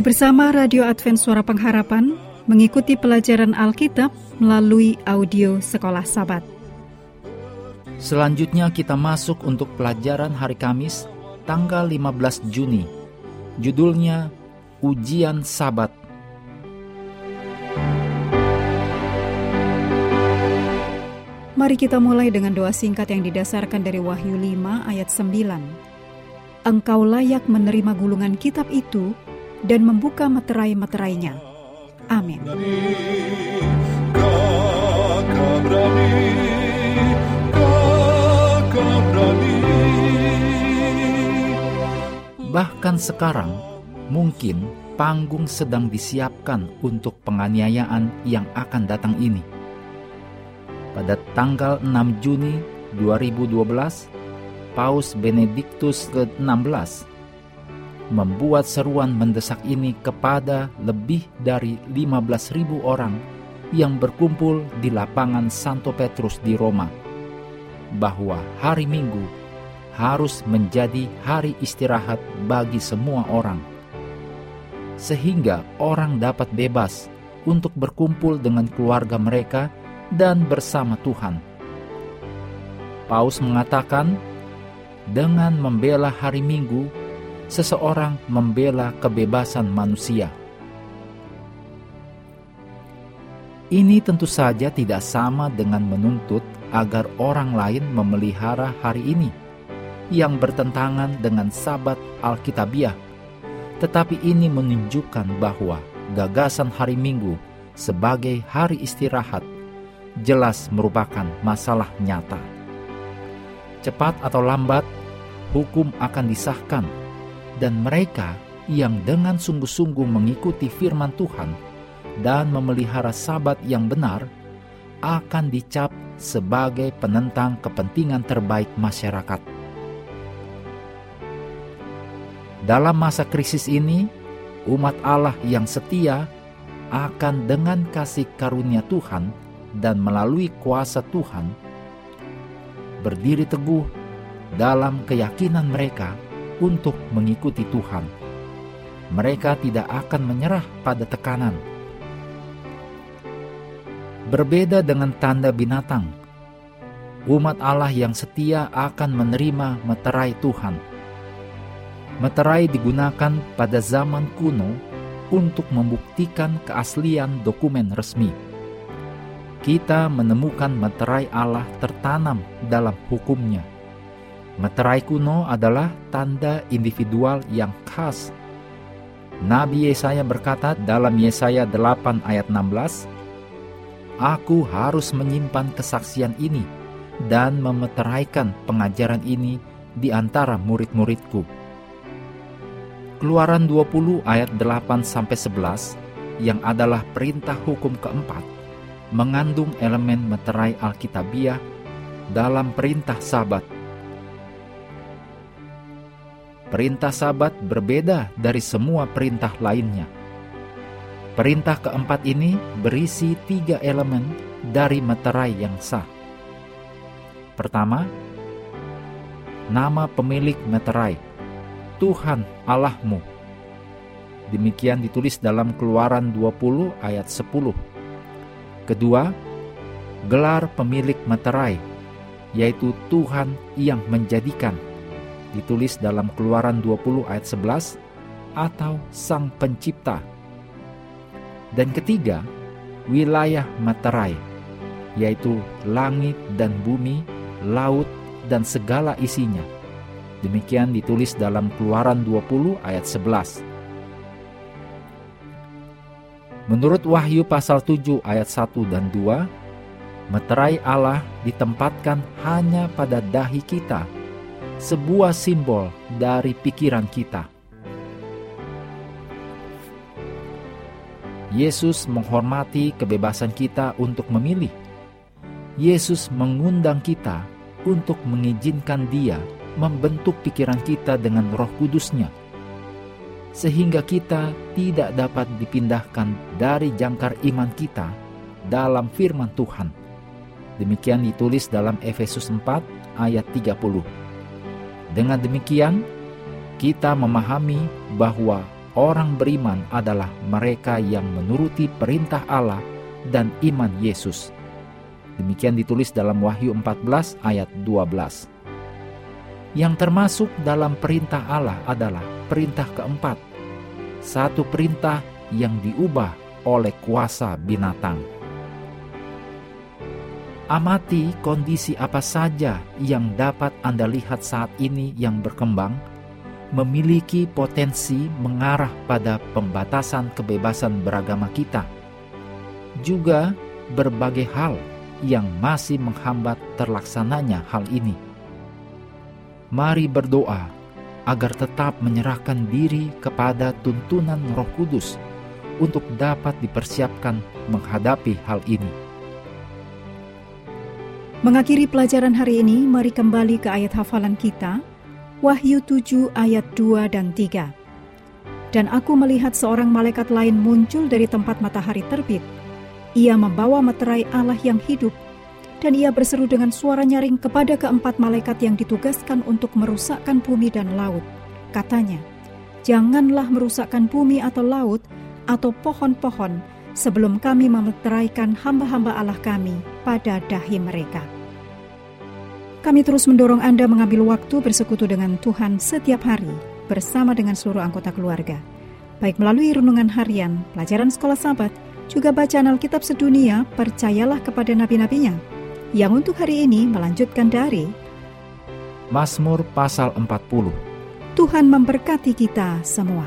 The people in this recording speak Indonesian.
Kembali bersama Radio Advent Suara Pengharapan mengikuti pelajaran Alkitab melalui audio Sekolah Sabat. Selanjutnya kita masuk untuk pelajaran hari Kamis tanggal 15 Juni. Judulnya Ujian Sabat. Mari kita mulai dengan doa singkat yang didasarkan dari Wahyu 5 ayat 9. Engkau layak menerima gulungan kitab itu dan membuka meterai-meterainya. Amin. Bahkan sekarang, mungkin panggung sedang disiapkan untuk penganiayaan yang akan datang ini. Pada tanggal 6 Juni 2012, Paus Benediktus ke-16 membuat seruan mendesak ini kepada lebih dari 15.000 orang yang berkumpul di lapangan Santo Petrus di Roma bahwa hari Minggu harus menjadi hari istirahat bagi semua orang sehingga orang dapat bebas untuk berkumpul dengan keluarga mereka dan bersama Tuhan. Paus mengatakan, dengan membela hari Minggu, seseorang membela kebebasan manusia. Ini tentu saja tidak sama dengan menuntut agar orang lain memelihara hari ini yang bertentangan dengan sabat Alkitabiah. Tetapi ini menunjukkan bahwa gagasan hari Minggu sebagai hari istirahat jelas merupakan masalah nyata. Cepat atau lambat, hukum akan disahkan dan mereka yang dengan sungguh-sungguh mengikuti firman Tuhan dan memelihara sabat yang benar akan dicap sebagai penentang kepentingan terbaik masyarakat. Dalam masa krisis ini, umat Allah yang setia akan dengan kasih karunia Tuhan dan melalui kuasa Tuhan berdiri teguh dalam keyakinan mereka untuk mengikuti Tuhan. Mereka tidak akan menyerah pada tekanan. Berbeda dengan tanda binatang, umat Allah yang setia akan menerima meterai Tuhan. Meterai digunakan pada zaman kuno untuk membuktikan keaslian dokumen resmi. Kita menemukan meterai Allah tertanam dalam hukumnya Meterai kuno adalah tanda individual yang khas. Nabi Yesaya berkata dalam Yesaya 8 ayat 16, Aku harus menyimpan kesaksian ini dan memeteraikan pengajaran ini di antara murid-muridku. Keluaran 20 ayat 8 sampai 11 yang adalah perintah hukum keempat mengandung elemen meterai Alkitabiah dalam perintah sabat Perintah Sabat berbeda dari semua perintah lainnya. Perintah keempat ini berisi tiga elemen dari meterai yang sah. Pertama, nama pemilik meterai, Tuhan Allahmu. Demikian ditulis dalam Keluaran 20 ayat 10. Kedua, gelar pemilik meterai, yaitu Tuhan yang menjadikan ditulis dalam Keluaran 20 ayat 11 atau Sang Pencipta. Dan ketiga, wilayah materai, yaitu langit dan bumi, laut dan segala isinya. Demikian ditulis dalam Keluaran 20 ayat 11. Menurut Wahyu pasal 7 ayat 1 dan 2, meterai Allah ditempatkan hanya pada dahi kita sebuah simbol dari pikiran kita. Yesus menghormati kebebasan kita untuk memilih. Yesus mengundang kita untuk mengizinkan Dia membentuk pikiran kita dengan Roh Kudusnya, sehingga kita tidak dapat dipindahkan dari jangkar iman kita dalam firman Tuhan. Demikian ditulis dalam Efesus 4 ayat 30. Dengan demikian, kita memahami bahwa orang beriman adalah mereka yang menuruti perintah Allah dan iman Yesus. Demikian ditulis dalam Wahyu 14 ayat 12. Yang termasuk dalam perintah Allah adalah perintah keempat. Satu perintah yang diubah oleh kuasa binatang. Amati kondisi apa saja yang dapat Anda lihat saat ini yang berkembang, memiliki potensi mengarah pada pembatasan kebebasan beragama kita. Juga berbagai hal yang masih menghambat terlaksananya hal ini. Mari berdoa agar tetap menyerahkan diri kepada tuntunan Roh Kudus untuk dapat dipersiapkan menghadapi hal ini. Mengakhiri pelajaran hari ini, mari kembali ke ayat hafalan kita, Wahyu 7 ayat 2 dan 3. Dan aku melihat seorang malaikat lain muncul dari tempat matahari terbit. Ia membawa meterai Allah yang hidup, dan ia berseru dengan suara nyaring kepada keempat malaikat yang ditugaskan untuk merusakkan bumi dan laut. Katanya, Janganlah merusakkan bumi atau laut, atau pohon-pohon sebelum kami memeteraikan hamba-hamba Allah kami pada dahi mereka. Kami terus mendorong Anda mengambil waktu bersekutu dengan Tuhan setiap hari bersama dengan seluruh anggota keluarga. Baik melalui renungan harian, pelajaran sekolah sahabat, juga bacaan Alkitab sedunia, percayalah kepada nabi-nabinya. Yang untuk hari ini melanjutkan dari Mazmur pasal 40. Tuhan memberkati kita semua.